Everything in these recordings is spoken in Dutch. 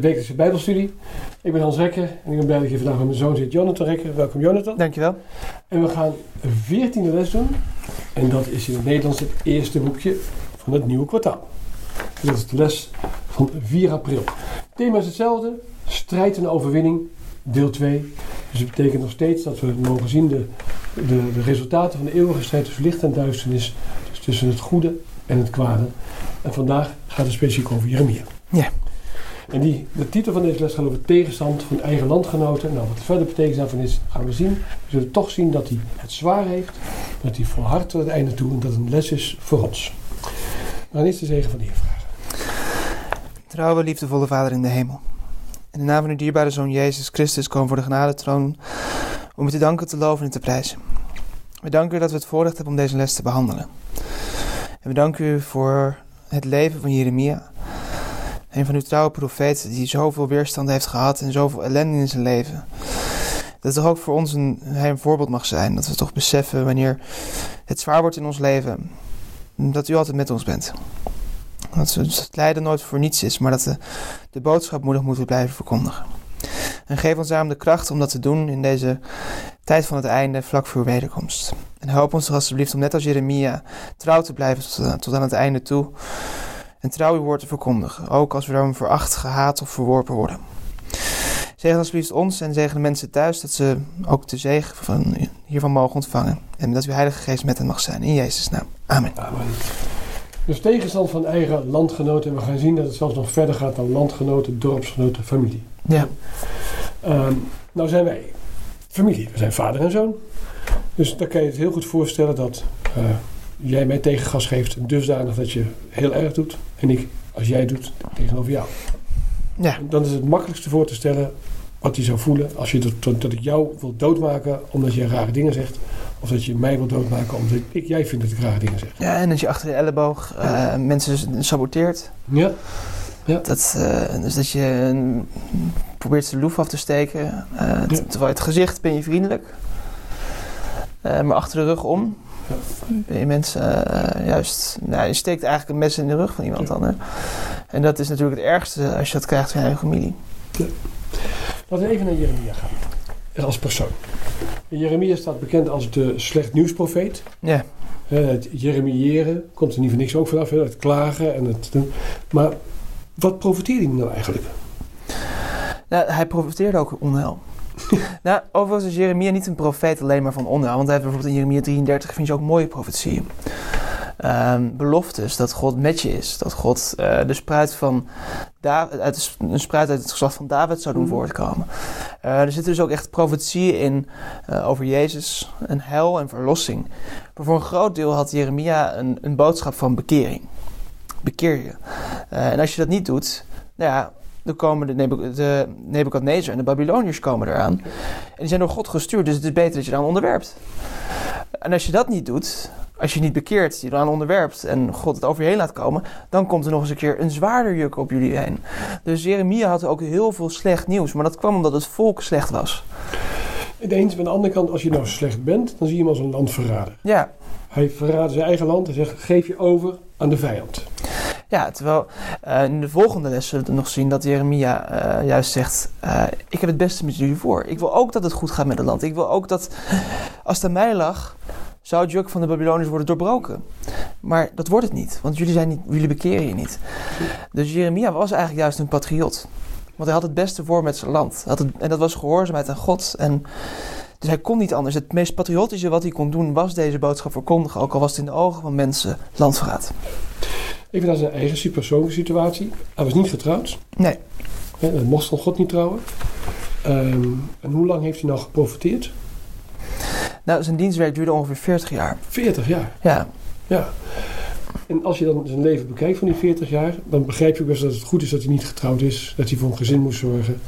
wekelijkse Bijbelstudie. Ik ben Hans Rekker en ik ben blij dat je vandaag met mijn zoon zit, Jonathan Rekker. Welkom Jonathan. Dankjewel. En we gaan een veertiende les doen. En dat is in het Nederlands het eerste boekje van het nieuwe kwartaal. En dat is de les van 4 april. Het thema is hetzelfde, strijd en overwinning, deel 2. Dus het betekent nog steeds dat we mogen zien de, de, de resultaten van de eeuwige strijd tussen licht en duisternis. Dus tussen het goede en het kwade. En vandaag gaat het specifiek over Jeremia. Ja. En die, de titel van deze les gaat over tegenstand van eigen landgenoten. Nou, wat de verder betekenis daarvan is, gaan we zien. We zullen toch zien dat hij het zwaar heeft, dat hij volhardt tot het einde toe en dat het een les is voor ons. Gaan eerst de zegen van de Heer vragen. Trouwe, liefdevolle Vader in de hemel. In de naam van uw dierbare Zoon Jezus Christus komen voor de genadetroon om u te danken, te loven en te prijzen. We danken u dat we het voorrecht hebben om deze les te behandelen. En we danken u voor het leven van Jeremia. Een van uw trouwe profeten die zoveel weerstand heeft gehad en zoveel ellende in zijn leven. Dat het toch ook voor ons een, een voorbeeld mag zijn. Dat we toch beseffen wanneer het zwaar wordt in ons leven. Dat u altijd met ons bent. Dat het lijden nooit voor niets is, maar dat we de boodschap moedig moeten blijven verkondigen. En geef ons daarom de kracht om dat te doen in deze tijd van het einde, vlak voor uw wederkomst. En help ons er alsjeblieft om net als Jeremia trouw te blijven tot, tot aan het einde toe. En trouw uw woord te verkondigen, ook als we daarom veracht, gehaat of verworpen worden. Zegen alsjeblieft ons en zegen de mensen thuis dat ze ook de zegen van, hiervan mogen ontvangen. En dat uw Heilige Geest met hen mag zijn. In Jezus' naam. Amen. Amen. Dus tegenstand van eigen landgenoten. En we gaan zien dat het zelfs nog verder gaat dan landgenoten, dorpsgenoten, familie. Ja. Um, nou zijn wij familie. We zijn vader en zoon. Dus dan kan je het heel goed voorstellen dat uh, jij mij tegengas geeft dusdanig dat je heel erg doet. En ik, als jij doet, tegenover jou. Ja. Dan is het makkelijkste voor te stellen wat hij zou voelen als je dat, dat ik jou wil doodmaken omdat je rare dingen zegt. Of dat je mij wil doodmaken omdat ik, jij vindt dat ik rare dingen zeg. Ja, en dat je achter je elleboog uh, ja. mensen saboteert. Ja. ja. Dat, uh, dus dat je uh, probeert zijn loef af te steken. Ja. Terwijl het gezicht ben je vriendelijk. maar achter de rug om. Ben je mensen juist... Nou, je steekt eigenlijk een mes in de rug van iemand dan. Hè? En dat is natuurlijk het ergste als je dat krijgt van je eigen familie. Laten we even naar Jeremia gaan. Als persoon. Jeremia staat bekend als de slecht nieuwsprofeet. Ja. Het jeremiëren komt er niet voor niks ook vanaf. Het klagen en het. Maar wat profiteerde hij nou eigenlijk? Nou, hij profiteerde ook onheil. nou, overigens is Jeremia niet een profeet alleen maar van onheil. Want hij heeft bijvoorbeeld in Jeremia 33 vind je ook mooie profetieën. Um, beloftes dat God met je is. Dat God uh, de spruit van David, uit, een spruit uit het geslacht van David zou doen mm. voortkomen. Uh, er zitten dus ook echt profetieën in uh, over Jezus, een hel en verlossing. Maar voor een groot deel had Jeremia een, een boodschap van bekering. Bekeer je. en als je dat niet doet, nou ja, dan komen de, Nebuch de Nebuchadnezzar en de Babyloniërs komen eraan. En die zijn door God gestuurd, dus het is beter dat je eraan onderwerpt. En als je dat niet doet, als je niet bekeert, je eraan onderwerpt en God het over je heen laat komen, dan komt er nog eens een keer een zwaarder juk op jullie heen. Dus Jeremia had ook heel veel slecht nieuws, maar dat kwam omdat het volk slecht was. Het eens, maar aan de andere kant, als je nou slecht bent, dan zie je hem als een landverrader. Ja. Hij verraadt zijn eigen land en zegt: geef je over aan de vijand. Ja, terwijl uh, in de volgende les zullen we nog zien dat Jeremia uh, juist zegt: uh, Ik heb het beste met jullie voor. Ik wil ook dat het goed gaat met het land. Ik wil ook dat, als het aan mij lag, zou het juk van de Babyloniërs worden doorbroken. Maar dat wordt het niet, want jullie, zijn niet, jullie bekeren je niet. Dus Jeremia was eigenlijk juist een patriot. Want hij had het beste voor met zijn land. Had het, en dat was gehoorzaamheid aan God. En, dus hij kon niet anders. Het meest patriotische wat hij kon doen was deze boodschap verkondigen. Ook al was het in de ogen van mensen landverraad. Even naar zijn eigen persoonlijke situatie. Hij was niet getrouwd. Nee. Hij mocht van God niet trouwen. Um, en hoe lang heeft hij nou geprofiteerd? Nou, zijn dienstwerk duurde ongeveer 40 jaar. 40 jaar? Ja. Ja. En als je dan zijn leven bekijkt van die 40 jaar, dan begrijp je best dat het goed is dat hij niet getrouwd is, dat hij voor een gezin moest zorgen.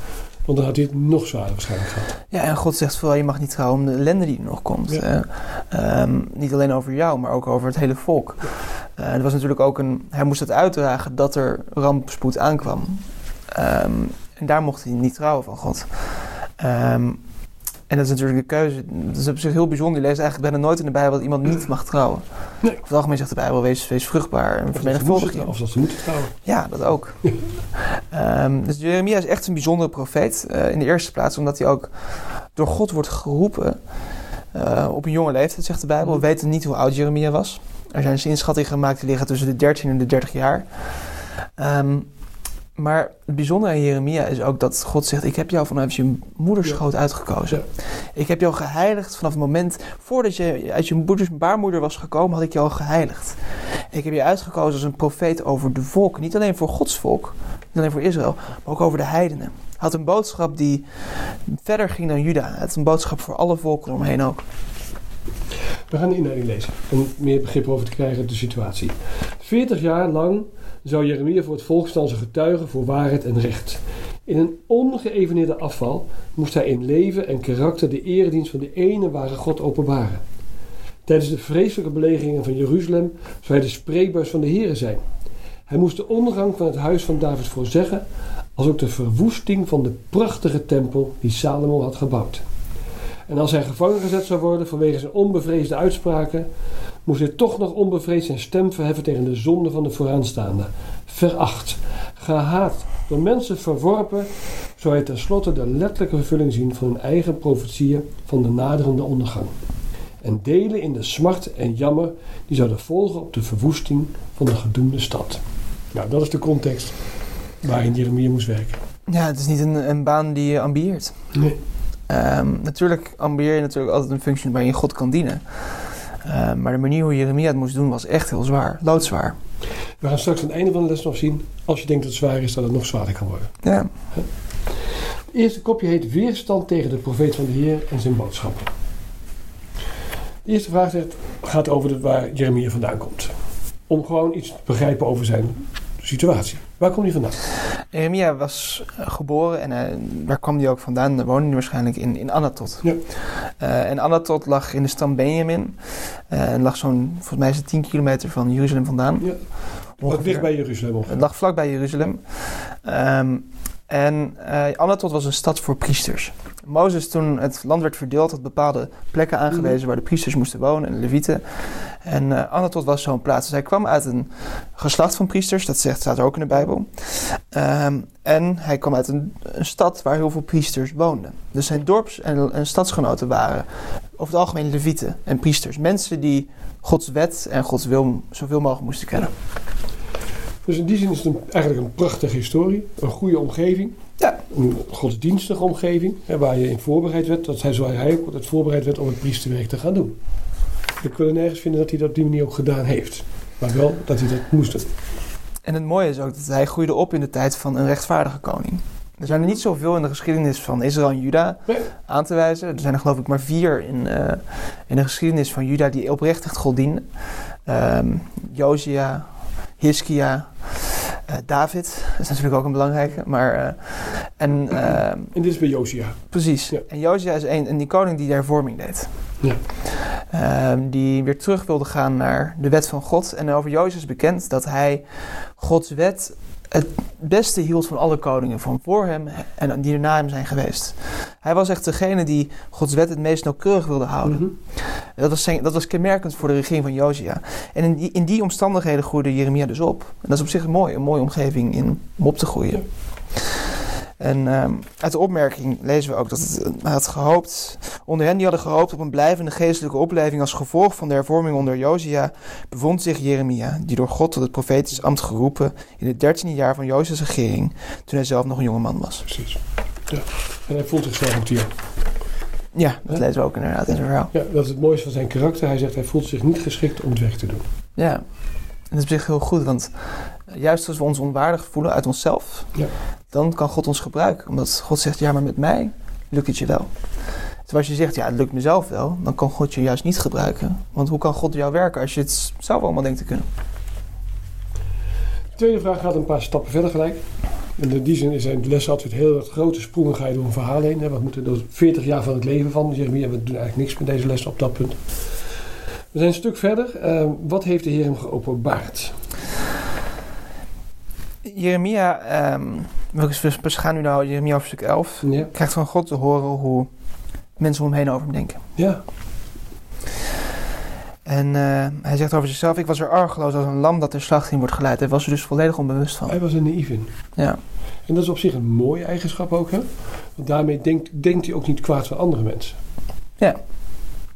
Want dan had hij het nog zwaarder waarschijnlijk gehad. Ja, en God zegt vooral, je mag niet trouwen om de ellende die er nog komt. Ja. Uh, um, niet alleen over jou, maar ook over het hele volk. Uh, er was natuurlijk ook een, hij moest het uitdragen dat er rampspoed aankwam. Um, en daar mocht hij niet trouwen van God. Um, En dat is natuurlijk een keuze. Dat is op zich heel bijzonder. Je leest eigenlijk bijna nooit in de Bijbel dat iemand niet mag trouwen. Nee. Over het algemeen zegt de Bijbel, wees, wees vruchtbaar en vermenigvuldig je. of dat ze moeten trouwen. Ja, dat ook. Ehm, dus Jeremia is echt een bijzondere profeet. eh, in de eerste plaats omdat hij ook door God wordt geroepen. eh, op een jonge leeftijd, zegt de Bijbel. We weten niet hoe oud Jeremia was. Er zijn inschattingen gemaakt die liggen tussen de 13 en de 30 jaar. Ehm, maar het bijzondere aan Jeremia is ook dat God zegt: Ik heb jou vanuit je moederschoot uitgekozen. Ik heb jou geheiligd vanaf het moment voordat je uit je moeders baarmoeder was gekomen, had ik jou geheiligd. Ik heb je uitgekozen als een profeet over de volken. Niet alleen voor Gods volk, niet alleen voor Israël, maar ook over de heidenen. Hij had een boodschap die verder ging dan Juda. Het een boodschap voor alle volken omheen ook. We gaan de inleiding lezen om meer begrip over te krijgen de situatie. 40 jaar lang zou Jeremia voor het volk staan als een getuige voor waarheid en recht. In een ongeëveneerde afval moest hij in leven en karakter de eredienst van de ene ware God openbaren. Tijdens de vreselijke belegeringen van Jeruzalem zou hij de spreekbuis van de Here zijn. Hij moest de ondergang van het huis van David voorzeggen, als ook de verwoesting van de prachtige tempel die Salomo had gebouwd. En als hij gevangen gezet zou worden vanwege zijn onbevreesde uitspraken, moest hij toch nog onbevreesd zijn stem verheffen tegen de zonde van de vooraanstaande. Veracht, gehaat, door mensen verworpen, zou hij tenslotte de letterlijke vervulling zien van hun eigen profetieën van de naderende ondergang. En delen in de smart en jammer die zouden volgen op de verwoesting van de gedoemde stad. Nou, dat is de context waarin Jeremia moest werken. Ja, het is niet een, een baan die je ambieert. Nee. Ehm, natuurlijk ambieer je natuurlijk altijd een functie waarin je God kan dienen. Ehm, maar de manier hoe Jeremia het moest doen was echt heel zwaar, loodzwaar. We gaan straks aan het einde van de les nog zien, als je denkt dat het zwaar is, dat het nog zwaarder kan worden. Ja. Het eerste kopje heet Weerstand tegen de profeet van de Heer en zijn boodschappen. De eerste vraag zegt, gaat over waar Jeremia vandaan komt. Om gewoon iets te begrijpen over zijn situatie. Waar komt hij vandaan? Jeremia was eh, geboren en eh, daar kwam hij ook vandaan. Woonde hij waarschijnlijk in, in Anatot. Ja. Eh, en Anatot lag in de stam Benjamin. Eh, en lag zo'n, volgens mij is het 10 kilometer van Jeruzalem vandaan. Ja. Ongeveer. dicht bij Jeruzalem ongeveer. Het lag vlakbij Jeruzalem. Ehm, en eh Anatot was een stad voor priesters. Mozes, toen het land werd verdeeld, had bepaalde plekken aangewezen Mhm. waar de priesters moesten wonen en de levieten. En eh Anatot was zo'n plaats. Dus hij kwam uit een geslacht van priesters, dat zegt, staat er ook in de Bijbel. Ehm, en hij kwam uit een, een stad waar heel veel priesters woonden. Dus zijn dorps- en, en stadsgenoten waren over het algemeen levieten en priesters. Mensen die Gods wet en Gods wil zoveel mogelijk moesten kennen. Dus in die zin is het een, eigenlijk een prachtige historie. Een goede omgeving. Een godsdienstige omgeving. Hè, waar je in voorbereid werd. Dat hij, zo hij ook altijd voorbereid werd om het priesterwerk te gaan doen. Ik wil nergens vinden dat hij dat op die manier ook gedaan heeft. Maar wel dat hij dat moest doen. En het mooie is ook dat hij groeide op in de tijd van een rechtvaardige koning. Er zijn er niet zoveel in de geschiedenis van Israël en Juda Nee. aan te wijzen. Er zijn er geloof ik maar vier in, eh, in de geschiedenis van Juda die oprecht echt God dienen. Ehm Josia, Hiskia, eh, David. Is natuurlijk ook een belangrijke. Maar, eh, en eh, En dit is bij Josia. precies. Ja. En Josia is een, en die koning die de hervorming deed. Ja. Ehm, die weer terug wilde gaan naar de wet van God. En over Jozef is bekend dat hij Gods wet het beste hield van alle koningen van voor hem en die er na hem zijn geweest. Hij was echt degene die Gods wet het meest nauwkeurig wilde houden. Mhm. dat, was zijn- dat was kenmerkend voor de regering van Josia. En in die, in die omstandigheden groeide Jeremia dus op. En dat is op zich mooi, een mooie omgeving in, om op te groeien. En ehm, uit de opmerking lezen we ook dat het, hij had gehoopt, onder hen die hadden gehoopt op een blijvende geestelijke opleving als gevolg van de hervorming onder Josia, bevond zich Jeremia, die door God tot het profetisch ambt geroepen in het dertiende jaar van Josias regering, toen hij zelf nog een jonge man was. Precies. Ja. En hij voelt zichzelf ook hier. Ja, dat Hè? lezen we ook inderdaad in zijn verhaal. Ja, dat is het mooiste van zijn karakter. Hij zegt hij voelt zich niet geschikt om het werk te doen. Ja, en dat is op zich heel goed, want juist als we ons onwaardig voelen uit onszelf, Ja. dan kan God ons gebruiken. Omdat God zegt, ja, maar met mij lukt het je wel. Terwijl als je zegt, ja, het lukt mezelf wel, dan kan God je juist niet gebruiken. Want hoe kan God jou werken als je het zelf allemaal denkt te kunnen? De tweede vraag gaat een paar stappen verder gelijk. En in die zin is zijn les altijd heel wat grote sprongen ga je door een verhaal heen. Hè. We moeten door 40 jaar van het leven van Jeremia. We doen eigenlijk niks met deze les op dat punt. We zijn een stuk verder. Eh, wat heeft de Heer hem geopenbaard? Jeremia, ehm, we we gaan nu naar Jeremia hoofdstuk 11. Ja. krijgt van God te horen hoe mensen om hem heen over hem denken. Ja. En eh, hij zegt over zichzelf: Ik was er argeloos als een lam dat ter slachting wordt geleid. Hij was er dus volledig onbewust van. Hij was er naïef in. Ja, En dat is op zich een mooie eigenschap ook, hè? Want daarmee denkt, denkt hij ook niet kwaad van andere mensen. Ja.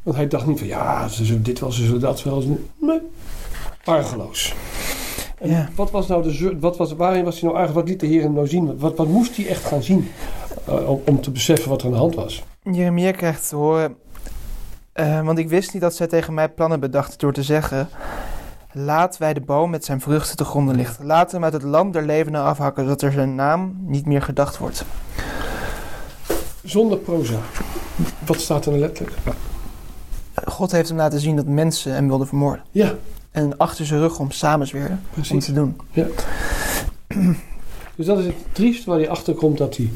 Want hij dacht niet van, ja, ze zullen dit wel, ze zullen dat wel. Nee, argeloos. En Ja. wat was nou de wat was, waarin was hij nou argeloos? Wat liet de Heer hem nou zien? Wat, wat moest hij echt gaan zien? eh, om, om te beseffen wat er aan de hand was. Jeremia krijgt te horen. eh, want ik wist niet dat zij tegen mij plannen bedachten door te zeggen. Laat wij de boom met zijn vruchten te gronden lichten. Laat hem uit het land der levenden afhakken, zodat er zijn naam niet meer gedacht wordt. Zonder proza. Wat staat er letterlijk? God heeft hem laten zien dat mensen hem wilden vermoorden. Ja, En achter zijn rug om samenzweerden om precies. te doen. Dus dat is het triest waar hij achter komt dat hij,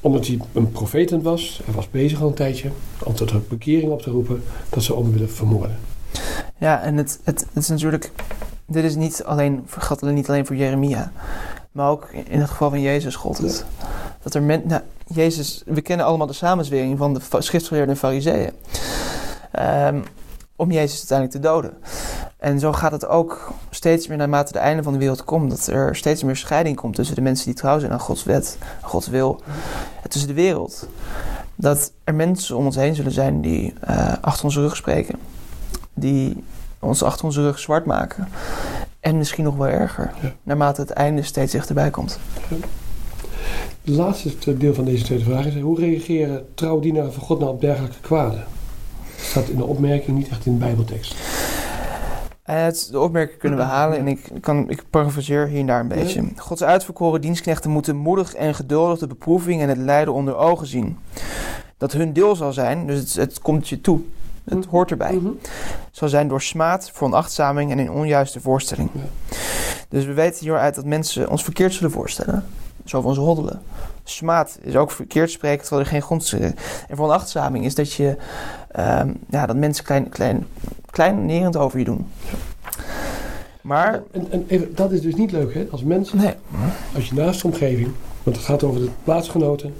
omdat hij een profeet was, hij was bezig al een tijdje, om tot een bekering op te roepen, dat ze hem willen vermoorden. Ja, en het, het, is natuurlijk. Dit is niet alleen, geldt niet alleen voor Jeremia. Maar ook in het geval van Jezus gold het. Dat er men, nou, Jezus, we kennen allemaal de samenzwering van de schriftgeleerden en fariseeën. Ehm, om Jezus uiteindelijk te doden. En zo gaat het ook steeds meer naarmate de einde van de wereld komt. Dat er steeds meer scheiding komt tussen de mensen die trouw zijn aan Gods wet, aan Gods wil. En tussen de wereld. Dat er mensen om ons heen zullen zijn die eh, achter onze rug spreken. Die ons achter onze rug zwart maken. En misschien nog wel erger. Ja. Naarmate het einde steeds dichterbij komt. Het laatste deel van deze tweede vraag is, hoe reageren trouwdienaren van God nou op dergelijke kwaden? Dat staat in de opmerking, niet echt in de bijbeltekst. Het, de opmerking kunnen we halen en ik, kan, ik parafraseer hier en daar een beetje. Gods uitverkoren dienstknechten moeten moedig en geduldig de beproeving en het lijden onder ogen zien. Dat hun deel zal zijn, dus het, het komt je toe. Het Mhm. hoort erbij. Mhm. Zal zijn door smaad, veronachtzaming en in onjuiste voorstelling. Dus we weten hieruit dat mensen ons verkeerd zullen voorstellen. Zo van ze hoddelen. Smaad is ook verkeerd spreken terwijl er geen grond is. En veronachtzaming is dat je ehm, ja, dat mensen klein, klein, kleinnerend over je doen. Maar En, en even, dat is dus niet leuk, hè? Als mensen, nee, als je naast de omgeving, want het gaat over de plaatsgenoten,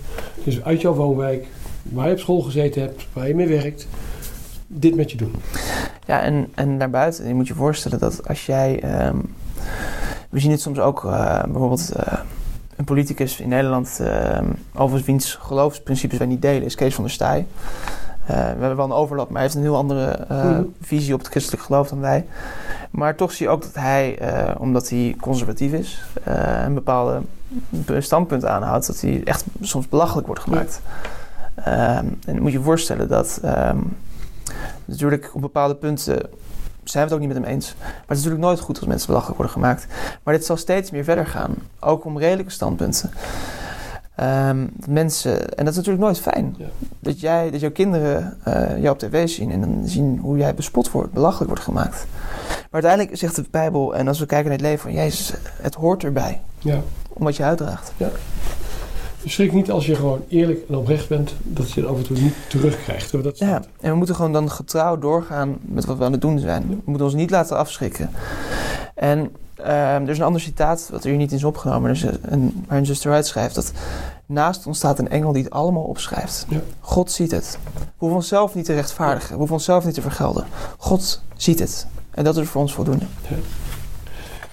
dus uit jouw woonwijk, waar je op school gezeten hebt, waar je mee werkt, dit met je doen. Ja, en, en daarbuiten, je moet je voorstellen dat als jij. ehm, we zien het soms ook eh, bijvoorbeeld. eh, een politicus in Nederland, ehm over wiens geloofsprincipes wij niet delen, is Kees van der Staaij. Eh, we hebben wel een overlap, maar hij heeft een heel andere eh, Mhm. visie op het christelijk geloof dan wij. Maar toch zie je ook dat hij, eh, omdat hij conservatief is, een bepaalde standpunt aanhoudt, dat hij echt soms belachelijk wordt gemaakt. Ehm, en dan moet je je voorstellen dat ehm, natuurlijk op bepaalde punten zijn we het ook niet met hem eens. Maar het is natuurlijk nooit goed als mensen belachelijk worden gemaakt. Maar dit zal steeds meer verder gaan. Ook om redelijke standpunten. Ehm, mensen, en dat is natuurlijk nooit fijn. Ja. Dat, jij, dat jouw kinderen eh, jou op tv zien en dan zien hoe jij bespot wordt, belachelijk wordt gemaakt. Maar uiteindelijk zegt de Bijbel, en als we kijken naar het leven van Jezus, het hoort erbij. Ja. Om wat je uitdraagt. Dus schrik niet als je gewoon eerlijk en oprecht bent, dat je het af en toe niet terugkrijgt. Dat Ja, staat. en we moeten gewoon dan getrouw doorgaan met wat we aan het doen zijn. We moeten ons niet laten afschrikken. En ehm, er is een ander citaat, wat er hier niet in is opgenomen, is een, waarin Zuster schrijft dat naast ons staat een engel die het allemaal opschrijft. Ja. God ziet het. We hoeven onszelf niet te rechtvaardigen, we hoeven onszelf niet te vergelden. God ziet het. En dat is voor ons voldoende.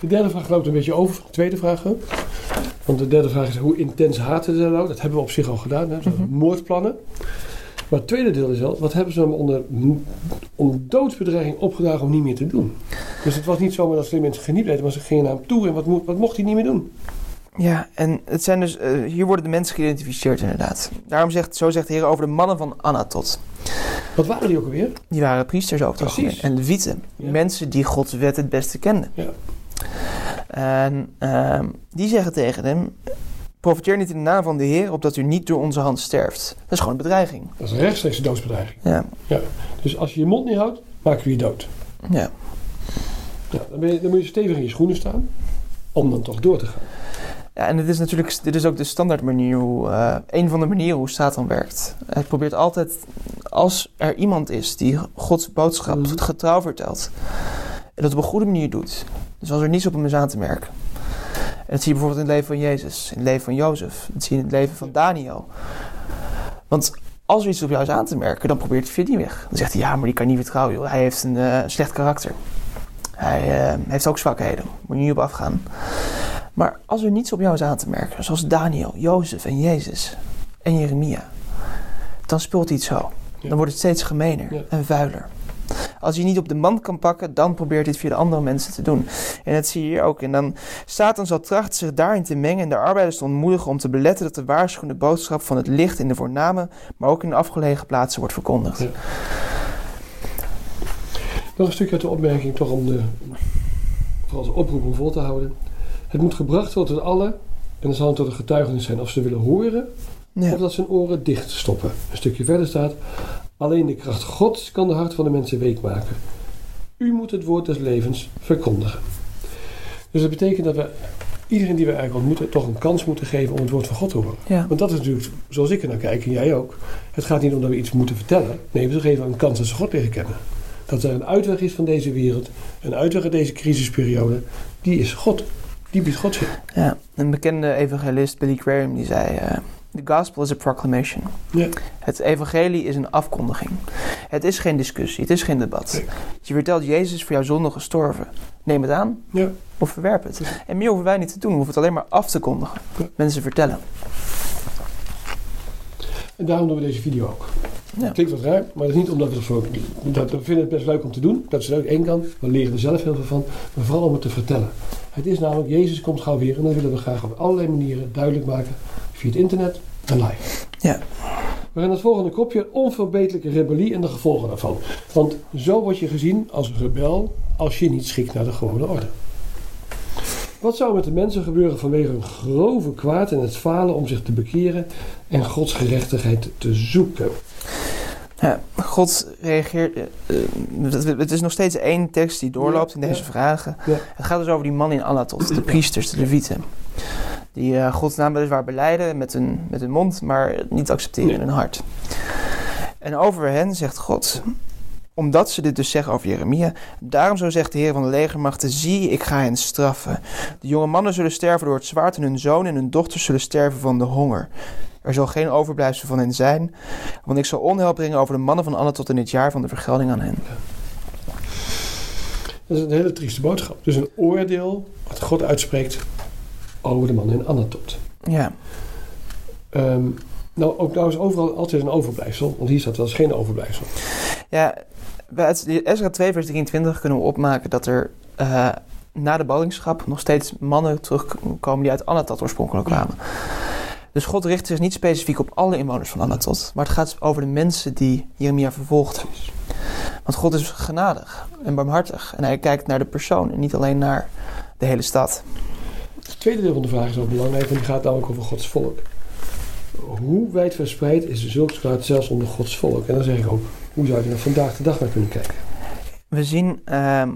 De derde vraag loopt een beetje over van de tweede vraag. Want de derde vraag is hoe intens haten ze nou? Dat hebben we op zich al gedaan, hè? Mhm. moordplannen. Maar het tweede deel is wel, wat hebben ze hem onder, onder doodsbedreiging opgedragen om niet meer te doen? Dus het was niet zomaar dat ze mensen geniet maar ze gingen naar hem toe en wat, mo- wat mocht hij niet meer doen? Ja, en het zijn dus, eh, hier worden de mensen geïdentificeerd inderdaad. Daarom zegt, zo zegt de Heer over de mannen van Anatot. Wat waren die ook alweer? Die waren priesters ook? Precies. En levieten. Ja. Mensen die Gods wet het beste kenden. Ja. En ehm, die zeggen tegen hem... Profiteer niet in de naam van de Heer... opdat u niet door onze hand sterft. Dat is gewoon een bedreiging. Dat is een rechtstreeks doodsbedreiging. Ja, Dus als je je mond niet houdt, maken we je dood. ja. Ja, dan, ben je, dan moet je stevig in je schoenen staan om dan toch door te gaan. ja en dit is natuurlijk dit is ook de standaard manier... Hoe, eh, een van de manieren hoe Satan werkt. Hij probeert altijd... Als er iemand is die Gods boodschap Mhm. getrouw vertelt... en dat op een goede manier doet... dus als er niets op hem is aan te merken... En dat zie je bijvoorbeeld in het leven van Jezus, in het leven van Jozef. Dat zie je in het leven van Daniel. Want als er iets op jou is aan te merken, dan probeert hij via die weg. Dan zegt hij, ja, maar die kan niet vertrouwen, joh. Hij heeft een eh, slecht karakter. Hij eh, heeft ook zwakheden. Moet je niet op afgaan. Maar als er niets op jou is aan te merken, zoals Daniel, Jozef en Jezus en Jeremia, dan speelt hij het zo. Dan wordt het steeds gemener Ja. en vuiler. Als je niet op de man kan pakken, dan probeert hij het via de andere mensen te doen. En dat zie je hier ook. En dan Satan zal trachten zich daarin te mengen en de arbeiders te ontmoedigen om te beletten dat de waarschuwende boodschap van het licht in de voorname, maar ook in de afgelegen plaatsen wordt verkondigd. Ja. Nog een stukje uit de opmerking, toch om de, vooral als oproep om vol te houden. Het moet gebracht worden tot allen, en dan zal het tot een getuigenis zijn of ze willen horen, Ja. of dat ze hun oren dicht stoppen. Een stukje verder staat, alleen de kracht Gods kan de hart van de mensen week maken. U moet het woord des levens verkondigen. Dus dat betekent dat we iedereen die we eigenlijk ontmoeten toch een kans moeten geven om het woord van God te horen. Ja. Want dat is natuurlijk, zoals ik er naar kijk en jij ook. Het gaat niet om dat we iets moeten vertellen. Nee, we geven een kans dat ze God leren kennen. Dat er een uitweg is van deze wereld, een uitweg uit deze crisisperiode, die is God. Die biedt God zich. Ja, een bekende evangelist, Billy Graham, die zei... eh, The gospel is a proclamation. Het evangelie is een afkondiging. Het is geen discussie, het is geen debat. Nee. Je vertelt, Jezus voor jouw zonde gestorven. Neem het aan Ja. of verwerp het. En meer hoeven wij niet te doen, we hoeven het alleen maar af te kondigen. Ja. Mensen vertellen. En daarom doen we deze video ook. Ja. Klinkt wat raar, maar dat is niet omdat we, het zo, dat we vinden het best leuk om te doen. Dat is leuk één kant. We leren er zelf heel veel van. Maar vooral om het te vertellen. Het is namelijk, Jezus komt gauw weer. En dat willen we graag op allerlei manieren duidelijk maken. Via het internet en live. Ja. We gaan het volgende kopje. Onverbeterlijke rebellie en de gevolgen daarvan. Want zo word je gezien als rebel als je niet schikt naar de gewone orde. Wat zou met de mensen gebeuren vanwege hun grove kwaad en het falen om zich te bekeren en Gods gerechtigheid te zoeken? Ja, God reageert. eh, eh, het- is nog steeds één tekst die doorloopt in deze ja. vragen. Ja. Het gaat dus over die man in Anatot, de priesters, de levieten. Die eh, Gods naam weliswaar beleiden met hun, met hun mond, maar niet accepteren in hun hart. En over hen zegt God, omdat ze dit dus zeggen over Jeremia, daarom zo zegt de Heer van de legermachten, zie, ik ga hen straffen. De jonge mannen zullen sterven door het zwaard en hun zonen en hun dochters zullen sterven van de honger. Er zal geen overblijfsel van hen zijn, want ik zal onheil brengen over de mannen van Anna tot in het jaar van de vergelding aan hen. Dat is een hele trieste boodschap. Dus een oordeel wat God uitspreekt over de man in Anatot. Ja, Ehm, nou, ook nou is overal altijd een overblijfsel. Want hier staat wel eens geen overblijfsel. ja bij Ezra 2 vers 23 kunnen we opmaken dat er eh, na de ballingschap nog steeds mannen terugkomen die uit Anatot oorspronkelijk kwamen. Dus God richt zich niet specifiek op alle inwoners van Anatot, maar het gaat over de mensen die Jeremia vervolgden. Want God is genadig en barmhartig en hij kijkt naar de persoon en niet alleen naar de hele stad. Het tweede deel van de vraag is ook belangrijk. Want die gaat namelijk over Gods volk. Hoe wijd verspreid is zulks kwaad zelfs onder Gods volk? En dan zeg ik ook, hoe zou je er vandaag de dag naar kunnen kijken? We zien, ehm,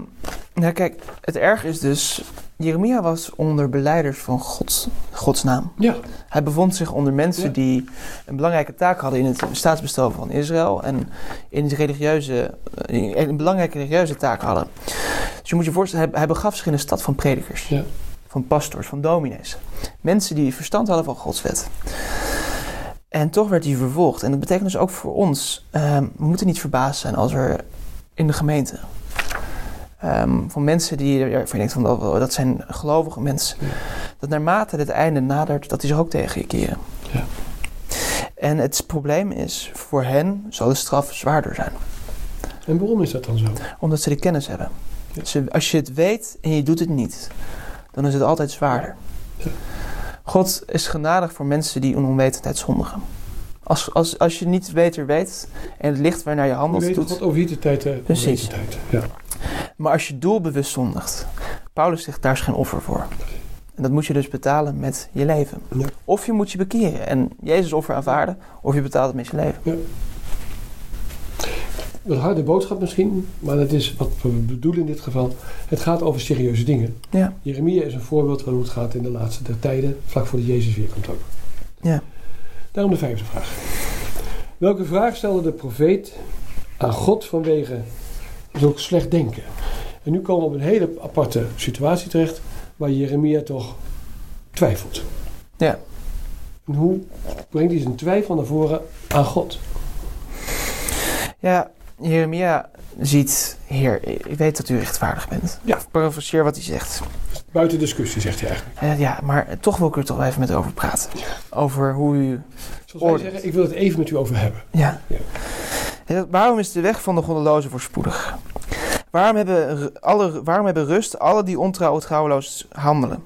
nou kijk, het erg is dus, Jeremia was onder beleiders van Gods, Gods naam. Ja, Hij bevond zich onder mensen Ja. die een belangrijke taak hadden in het staatsbestel van Israël en in religieuze, eh, een belangrijke religieuze taak hadden. Dus je moet je voorstellen, hij, hij begaf zich in een stad van predikers, Ja. Van pastors, van dominees. Mensen die verstand hadden van Gods wet. En toch werd hij vervolgd. En dat betekent dus ook voor ons, ehm, we moeten niet verbaasd zijn als er in de gemeente ehm, van mensen die, waarvan je denkt van dat, dat zijn gelovige mensen, Ja. dat naarmate het einde nadert, dat die zich ook tegen je keren. Ja. En het probleem is, voor hen zal de straf zwaarder zijn, en waarom is dat dan zo? omdat ze de kennis hebben. Ja. Ze, als je het weet en je doet het niet, dan is het altijd zwaarder. Ja. God is genadig voor mensen die in onwetendheid zondigen. Als, als, als je niet beter weet en het licht waarnaar je Je handelt weet, doet, God overziet de tijd. eh, Precies. de tijd. Ja. Maar als je doelbewust zondigt, Paulus zegt daar is geen offer voor. En dat moet je dus betalen met je leven. Ja. Of je moet je bekeren en Jezus offer aanvaarden, of je betaalt het met je leven. Wat harde boodschap misschien, maar dat is wat we bedoelen in dit geval. Het gaat over serieuze dingen. Ja, Jeremia is een voorbeeld van hoe het gaat in de laatste der tijden, vlak voor de Jezus weer komt ook. ja. Daarom de vijfde vraag. Welke vraag stelde de profeet aan God vanwege zulk slecht denken? En nu komen we op een hele aparte situatie terecht, waar Jeremia toch twijfelt. Ja. En hoe brengt hij zijn twijfel naar voren aan God? Ja, Jeremia ziet, Heer, ik weet dat u rechtvaardig bent. Ja. Ik parafraseer wat hij zegt. Buiten discussie, zegt hij eigenlijk. Eh, ja, maar toch wil ik er toch even met u over praten. Over hoe u... Zoals wij zeggen, ik wil het even met u over hebben. Ja. Ja. En Waarom is de weg van de goddelozen voorspoedig? Waarom hebben, alle, waarom hebben rust alle die ontrouw trouweloos handelen?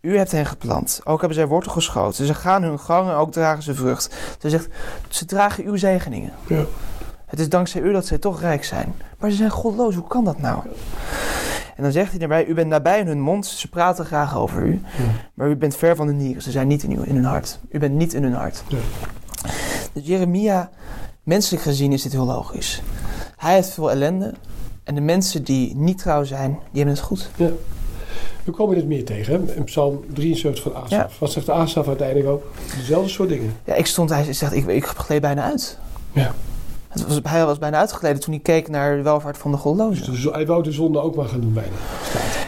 U hebt hen geplant, ook hebben zij wortel geschoten. Ze gaan hun gangen, ook dragen ze vrucht. Ze zegt, ze dragen uw zegeningen. Ja. Het is dankzij u dat zij toch rijk zijn. Maar ze zijn godloos, hoe kan dat nou? En dan zegt hij daarbij, u bent nabij in hun mond, ze praten graag over u. Maar u bent ver van hun nieren, ze zijn niet in, uw, in hun hart. U bent niet in hun hart. Ja. Dus Jeremia, menselijk gezien is dit heel logisch. Hij heeft veel ellende. En de mensen die niet trouw zijn, die hebben het goed. We komen dit meer tegen, hè? in Psalm 73 van Asaf. Ja. Wat zegt de Asaf uiteindelijk ook? Dezelfde soort dingen. Ja, ik stond, hij zegt, ik, ik gleed bijna uit. Ja. Het was, hij was bijna uitgegleden toen hij keek naar de welvaart van de Dus de, zo- hij wou de zonde ook maar gaan doen bijna.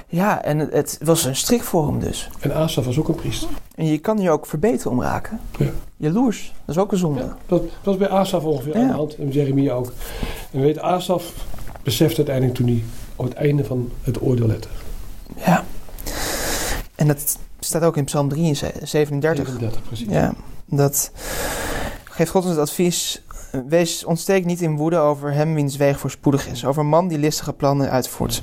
Ja, en het, het was een strik voor hem dus. En Asaf was ook een priester. En je kan hier ook verbeteren om raken. Ja. Jaloers, dat is ook een zonde. Ja, dat, dat was bij Asaf ongeveer Ja. aan de hand. En Jeremia ook. En we weten, Asaf beseft uiteindelijk toen hij op het einde van het oordeel lette. Ja. En dat staat ook in Psalm 37. 37, precies. Ja, dat geeft God ons het advies. Wees, ontsteek niet in woede over hem wiens weeg voorspoedig is. Over een man die listige plannen uitvoert.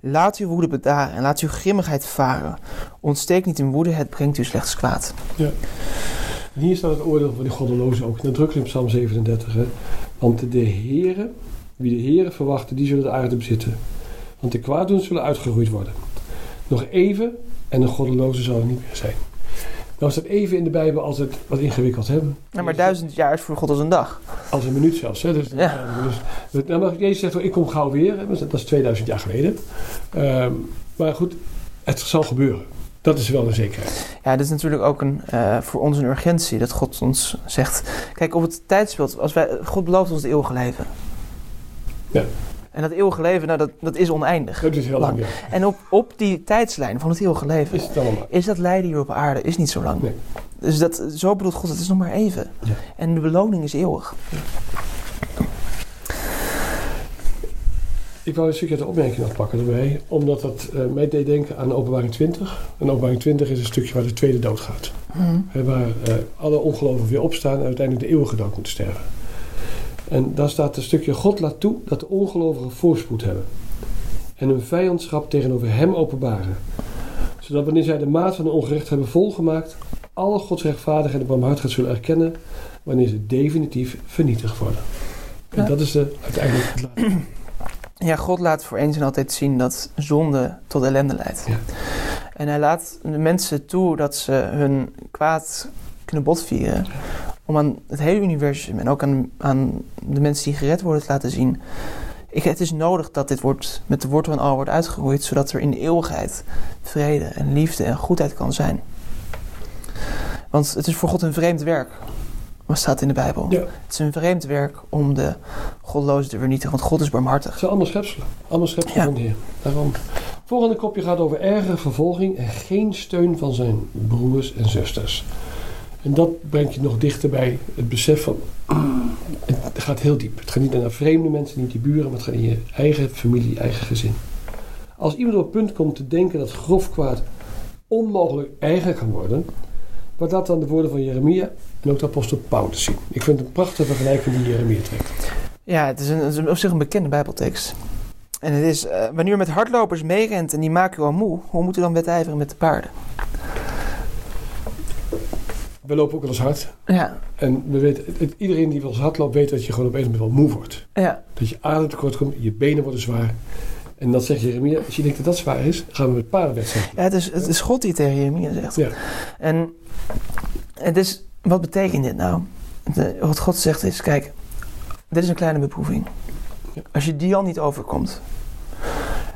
Laat uw woede bedaren en laat uw grimmigheid varen. Ontsteek niet in woede, het brengt u slechts kwaad. En hier staat het oordeel van die goddelozen ook. Nadrukkelijk in Psalm 37. Hè? Want de heren, wie de heren verwachten, die zullen de aarde bezitten. Want de kwaaddoeners zullen uitgeroeid worden. Nog even en de goddeloze zal er niet meer zijn. Nou is dat even in de Bijbel altijd wat ingewikkeld. Hè? Ja, maar duizend jaar is voor God als een dag. Als een minuut zelfs. Hè? Dus, Ja. dus, nou, maar Jezus zegt, ik kom gauw weer. Hè? Dat is 2000 jaar geleden. Ehm, maar goed, het zal gebeuren. Dat is wel een zekerheid. Ja, dit is natuurlijk ook een, eh, voor ons een urgentie. Dat God ons zegt... Kijk, op het tijdsbeeld... Als wij, God belooft ons het eeuwige leven. Ja. En dat eeuwige leven, nou, dat, dat is oneindig. Dat is heel lang. Lang. ja. En op, op die tijdslijn van het eeuwige leven... Is het is dat lijden hier op aarde is niet zo lang. Nee. Dus dat, zo bedoelt God, het is nog maar even. Ja. En de beloning is eeuwig. Ik wou een stukje de opmerking afpakken erbij, omdat dat eh, mij deed denken aan openbaring 20. En openbaring 20 is een stukje waar de tweede dood gaat. Hè, waar eh, alle ongelovigen weer opstaan en uiteindelijk de eeuwige dood moeten sterven. En daar staat een stukje, God laat toe dat de ongelovigen voorspoed hebben. En hun vijandschap tegenover hem openbaren. Zodat wanneer zij de maat van de ongerecht hebben volgemaakt, alle Gods rechtvaardigheid en barmhartigheid zullen erkennen, wanneer ze definitief vernietigd worden. En Ja. dat is de, uiteindelijk. Ja, God laat voor eens en altijd zien dat zonde tot ellende leidt. Ja. En hij laat de mensen toe dat ze hun kwaad kunnen botvieren. Om aan het hele universum en ook aan, aan de mensen die gered worden te laten zien. Ik, het is nodig dat dit wordt, met de wortel en al wordt uitgeroeid. Zodat er in de eeuwigheid vrede en liefde en goedheid kan zijn. Want het is voor God een vreemd werk. Wat staat in de Bijbel? Ja. Het is een vreemd werk om de goddelozen te vernietigen. Want God is barmhartig. Het zijn allemaal schepselen. Allemaal schepselen Ja. van de Heer. Daarom. Volgende kopje gaat over erge vervolging en geen steun van zijn broers en zusters. En dat brengt je nog dichter bij het besef van... Het gaat heel diep. Het gaat niet naar vreemde mensen, niet die buren, maar het gaat in je eigen familie, eigen gezin. Als iemand op het punt komt te denken dat grof kwaad onmogelijk eigen kan worden... wat laat dan de woorden van Jeremia en ook de apostel Paulus zien. Ik vind het een prachtige vergelijking die Jeremia trekt. Ja, het is, een, op zich een bekende Bijbeltekst. En het is, eh, wanneer u met hardlopers meerent en die maken u al moe, hoe moet u dan wedijveren met de paarden? We lopen ook wel eens hard. Ja, En we weten, het- iedereen die wel eens hard loopt, weet dat je gewoon op een moment wel moe wordt. ja, Dat je adem tekort komt, je benen worden zwaar. En dan zegt Jeremia, als je denkt dat dat zwaar is, gaan we met paardenwedstrijd. ja het, is, het is God die tegen Jeremia zegt. Ja. En het is, wat betekent dit nou? De- wat God zegt is, kijk, dit is een kleine beproeving. Ja. Als je die al niet overkomt,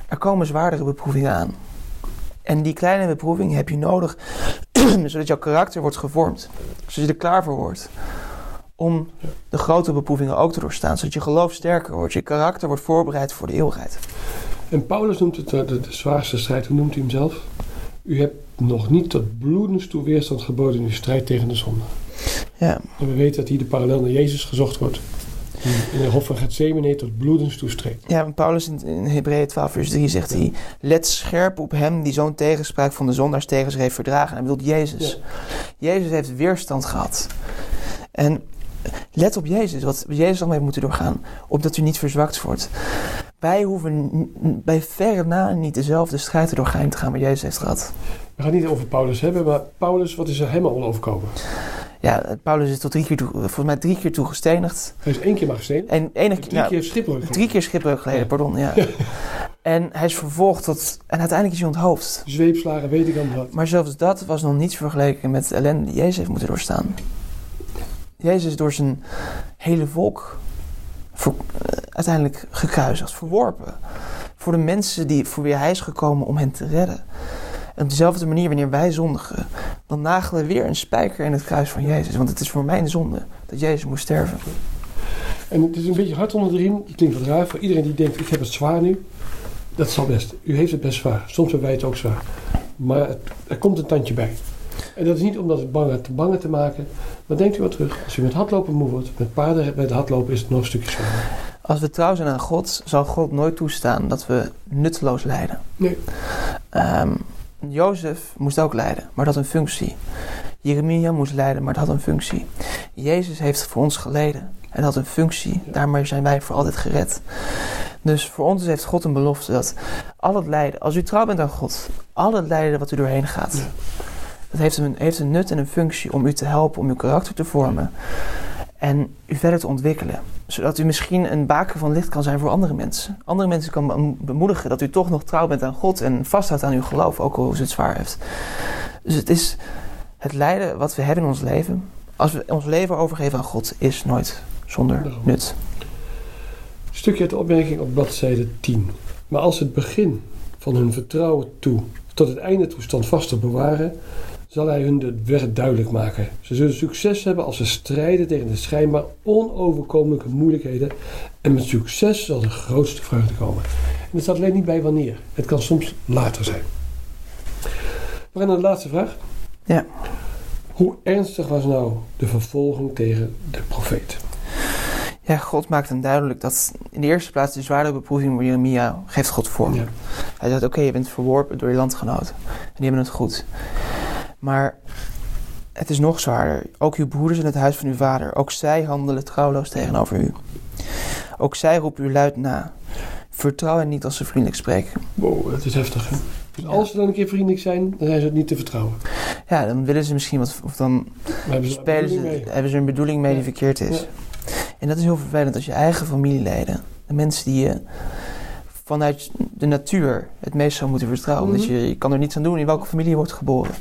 er komen zwaardere beproevingen aan. En die kleine beproeving heb je nodig, zodat jouw karakter wordt gevormd. Zodat je er klaar voor wordt. Om de grote beproevingen ook te doorstaan. Zodat je geloof sterker wordt. Je karakter wordt voorbereid voor de eeuwigheid. En Paulus noemt het eh, de, de zwaarste strijd, hoe noemt hij hem zelf? U hebt nog niet tot bloedens toe weerstand geboden in uw strijd tegen de zonde. Ja, En we weten dat hier de parallel naar Jezus gezocht wordt. Die in de hof van Gethsemane tot bloedens toestreed. Ja, want Paulus in, in Hebreeën 12 vers 3 zegt hij... Let scherp op hem die zo'n tegenspraak van de zondaars tegen zich heeft verdragen. Hij bedoelt Jezus. Jezus heeft weerstand gehad. En let op Jezus, wat Jezus allemaal heeft moeten doorgaan. Opdat u niet verzwakt wordt. Wij hoeven bij verre na niet dezelfde strijd te doorgaan te gaan wat Jezus heeft gehad. We gaan het niet over Paulus hebben, maar Paulus, wat is er helemaal al overkomen? Ja, Paulus is tot drie keer toe, volgens mij drie keer toe gestenigd. Hij is één keer maar gestenen. En enige, Drie nou, keer schipbreuk. drie keer schipbreuk geleden, Ja. pardon. Ja. En hij is vervolgd tot. En uiteindelijk is hij onthoofd. Zweepslagen, weet ik allemaal wat. Maar zelfs dat was nog niets vergeleken met de ellende die Jezus heeft moeten doorstaan. Jezus is door zijn hele volk eh, uiteindelijk gekruisigd, verworpen. Voor de mensen die, voor wie hij is gekomen om hen te redden. En op dezelfde manier, wanneer wij zondigen, dan nagelen we weer een spijker in het kruis van Jezus. Want het is voor mijn zonde dat Jezus moest sterven. En het is een beetje hard onder de riem. Het klinkt wat raar voor iedereen die denkt, ik heb het zwaar nu. Dat zal best. U heeft het best zwaar. Soms hebben wij het ook zwaar. Maar het- er komt een tandje bij. En dat is niet om dat het bange te bange te maken. Maar denkt u wat terug. Als u met hardlopen moe wordt, met paarden met hardlopen is het nog een stukje zwaarder. Als we trouw zijn aan God, zal God nooit toestaan dat we nutteloos lijden. Nee. Ehm, Jozef moest ook lijden, maar dat had een functie. Jeremia moest lijden, maar dat had een functie. Jezus heeft voor ons geleden en dat had een functie. Daarmee zijn wij voor altijd gered. Dus voor ons heeft God een belofte dat al het lijden, als u trouw bent aan God, al het lijden wat u doorheen gaat, dat heeft een, heeft een nut en een functie om u te helpen, om uw karakter te vormen en u verder te ontwikkelen. Zodat u misschien een baken van licht kan zijn voor andere mensen. Andere mensen kan bem- bemoedigen dat u toch nog trouw bent aan God en vasthoudt aan uw geloof, ook al is het zwaar heeft. Dus het is het lijden wat we hebben in ons leven. Als we ons leven overgeven aan God, is nooit zonder nut. Stukje uit de opmerking op bladzijde 10. Maar als het begin van hun vertrouwen toe tot het einde toe standvastig bewaren, zal hij hun de weg duidelijk maken. Ze zullen succes hebben als ze strijden tegen de schijnbaar onoverkomelijke moeilijkheden en met succes zal de grootste vreugde komen. En het staat alleen niet bij wanneer. Het kan soms later zijn. We gaan naar de laatste vraag. Ja. Hoe ernstig was nou de vervolging tegen de profeet? Ja, God maakt hem duidelijk dat in de eerste plaats de zware beproeving voor Jeremia geeft God vorm. Ja. Hij zegt, oké, je bent verworpen door je landgenoten. En die hebben het goed. Maar het is nog zwaarder. Ook uw broeders in het huis van uw vader. Ook zij handelen trouwloos tegenover u. Ook zij roepen u luid na. Vertrouw hen niet als ze vriendelijk spreken. Wow, dat is heftig. Hè? Dus Ja. als ze dan een keer vriendelijk zijn, dan zijn ze het niet te vertrouwen. Ja, dan willen ze misschien wat... Of dan hebben ze spelen ze, mee? hebben ze een bedoeling mee die verkeerd is. En dat is heel vervelend als je eigen familieleden, de mensen die je vanuit de natuur het meest zou moeten vertrouwen. Mhm. Je, je kan er niets aan doen in welke familie je wordt geboren.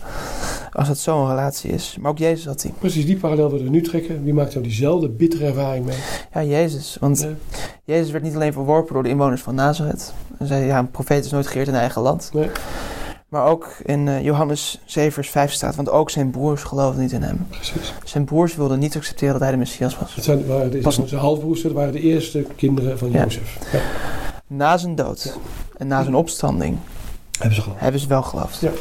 Als dat zo'n relatie is. Maar ook Jezus had die. Precies, die parallel willen we nu trekken. Wie maakt nou diezelfde bittere ervaring mee? Ja, Jezus. Want. Jezus werd niet alleen verworpen door de inwoners van Nazareth. En zei, ja, een profeet is nooit geëerd in eigen land. Nee. Maar ook in eh, Johannes 7 vers 5 staat, want ook zijn broers geloofden niet in hem. Precies. Zijn broers wilden niet accepteren dat hij de Messias was. Het zijn, waren de, Pas- zijn halfbroers, dat waren de eerste kinderen van Ja. Jozef. Ja, Na zijn dood en na zijn opstanding hebben ze geloofd. hebben ze wel geloofd. Ja.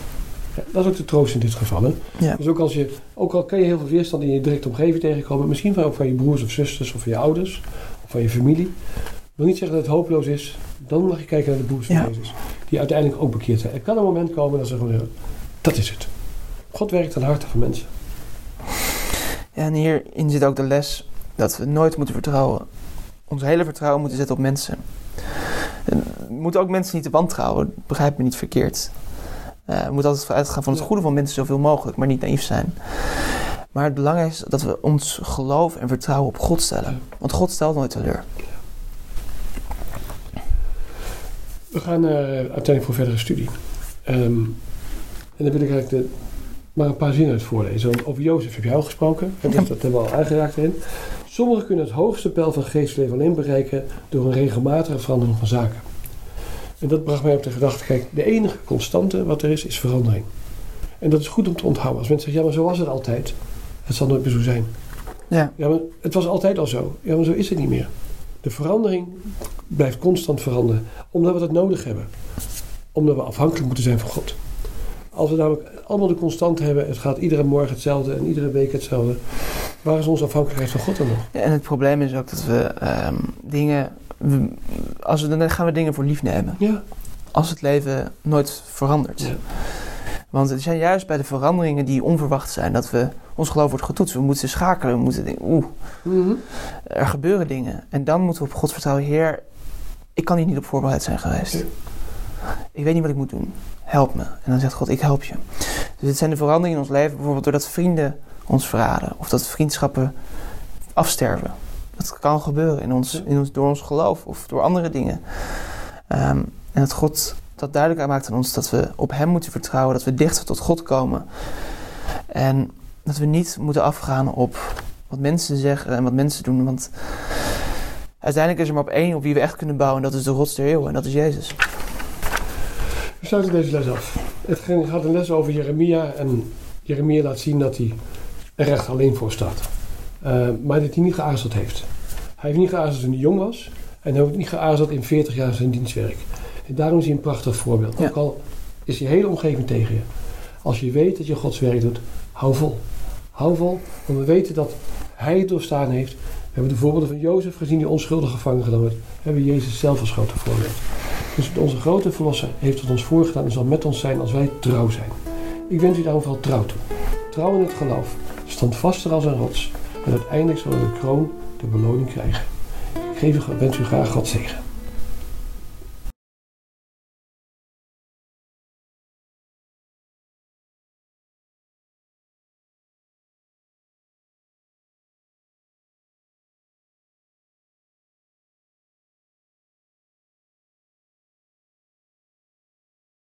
Ja, dat is ook de troost in dit geval. Hè? Ja. Dus ook, als je, ook al kan je heel veel weerstand in je directe omgeving tegenkomen, misschien van, ook van je broers of zusters of van je ouders of van je familie. wil niet zeggen dat het hopeloos is. Dan mag je kijken naar de broers van. Jezus. Die uiteindelijk ook bekeerd zijn. Er kan een moment komen dat ze gewoon zeggen, dat is het. God werkt aan de harten van mensen. Ja, en hierin zit ook de les dat we nooit moeten vertrouwen. Ons hele vertrouwen moeten zetten op mensen. We moeten ook mensen niet te wantrouwen, begrijp me niet verkeerd. Eh, we moeten altijd uitgaan van het goede van mensen zoveel mogelijk, maar niet naïef zijn. Maar het belangrijkste is dat we ons geloof en vertrouwen op God stellen. Want God stelt nooit teleur. We gaan eh, uiteindelijk voor verdere studie. Ehm, en dan wil ik eigenlijk de, maar een paar zinnen uit voorlezen. Want over Jozef heb jij al gesproken. En dus dat hebben we al aangeraakt erin. Sommigen kunnen het hoogste pijl van geestleven alleen bereiken door een regelmatige verandering van zaken. En dat bracht mij op de gedachte, kijk, de enige constante wat er is, is verandering. En dat is goed om te onthouden. Als mensen zeggen, ja, maar zo was het altijd. Het zal nooit meer zo zijn. Ja, Ja, maar het was altijd al zo. Ja, maar zo is het niet meer. De verandering blijft constant veranderen, omdat we dat nodig hebben. Omdat we afhankelijk moeten zijn van God. Als we namelijk allemaal de constante hebben, het gaat iedere morgen hetzelfde en iedere week hetzelfde, Waar is onze afhankelijkheid van God dan nog? En het probleem is ook dat we ehm, dingen. we- als we, dan gaan we dingen voor lief nemen. Ja. Als het leven nooit verandert. Ja. Want het zijn juist bij de veranderingen die onverwacht zijn dat we ons geloof wordt getoetst. We moeten schakelen, we moeten denken, oeh, Mhm. er gebeuren dingen. En dan moeten we op God vertrouwen, Heer, ik kan hier niet op voorbereid zijn geweest. Ik weet niet wat ik moet doen. Help me. En dan zegt God, ik help je. Dus het zijn de veranderingen in ons leven, bijvoorbeeld doordat vrienden ons verraden. Of dat vriendschappen afsterven. Dat kan gebeuren in ons, in ons, door ons geloof of door andere dingen. Ehm, en dat God dat duidelijk maakt aan ons dat we op Hem moeten vertrouwen, dat we dichter tot God komen. En dat we niet moeten afgaan op wat mensen zeggen en wat mensen doen. Want uiteindelijk is er maar op één op wie we echt kunnen bouwen. En dat is de rots der eeuwen. En dat is Jezus. We sluiten deze les af. Het ging- gaat een les over Jeremia. En Jeremia laat zien dat hij er echt alleen voor staat. Eh, maar dat hij niet geaarzeld heeft. Hij heeft niet geaarzeld toen hij jong was. En hij heeft niet geaarzeld in 40 jaar zijn dienstwerk. En daarom is hij een prachtig voorbeeld. Ja. Ook al is je hele omgeving tegen je. Als je weet dat je Gods werk doet, hou vol. Hou vol, want we weten dat hij het doorstaan heeft. We hebben de voorbeelden van Jozef gezien die onschuldig gevangen genomen werd. We hebben Jezus zelf als grote voorbeeld. Dus onze grote verlosser heeft het ons voorgedaan en zal met ons zijn als wij trouw zijn. Ik wens u daarom vooral trouw toe. Trouw in het geloof, standvaster als een rots. En uiteindelijk we de kroon, de beloning krijgen. Ik geef wens u graag God zegen.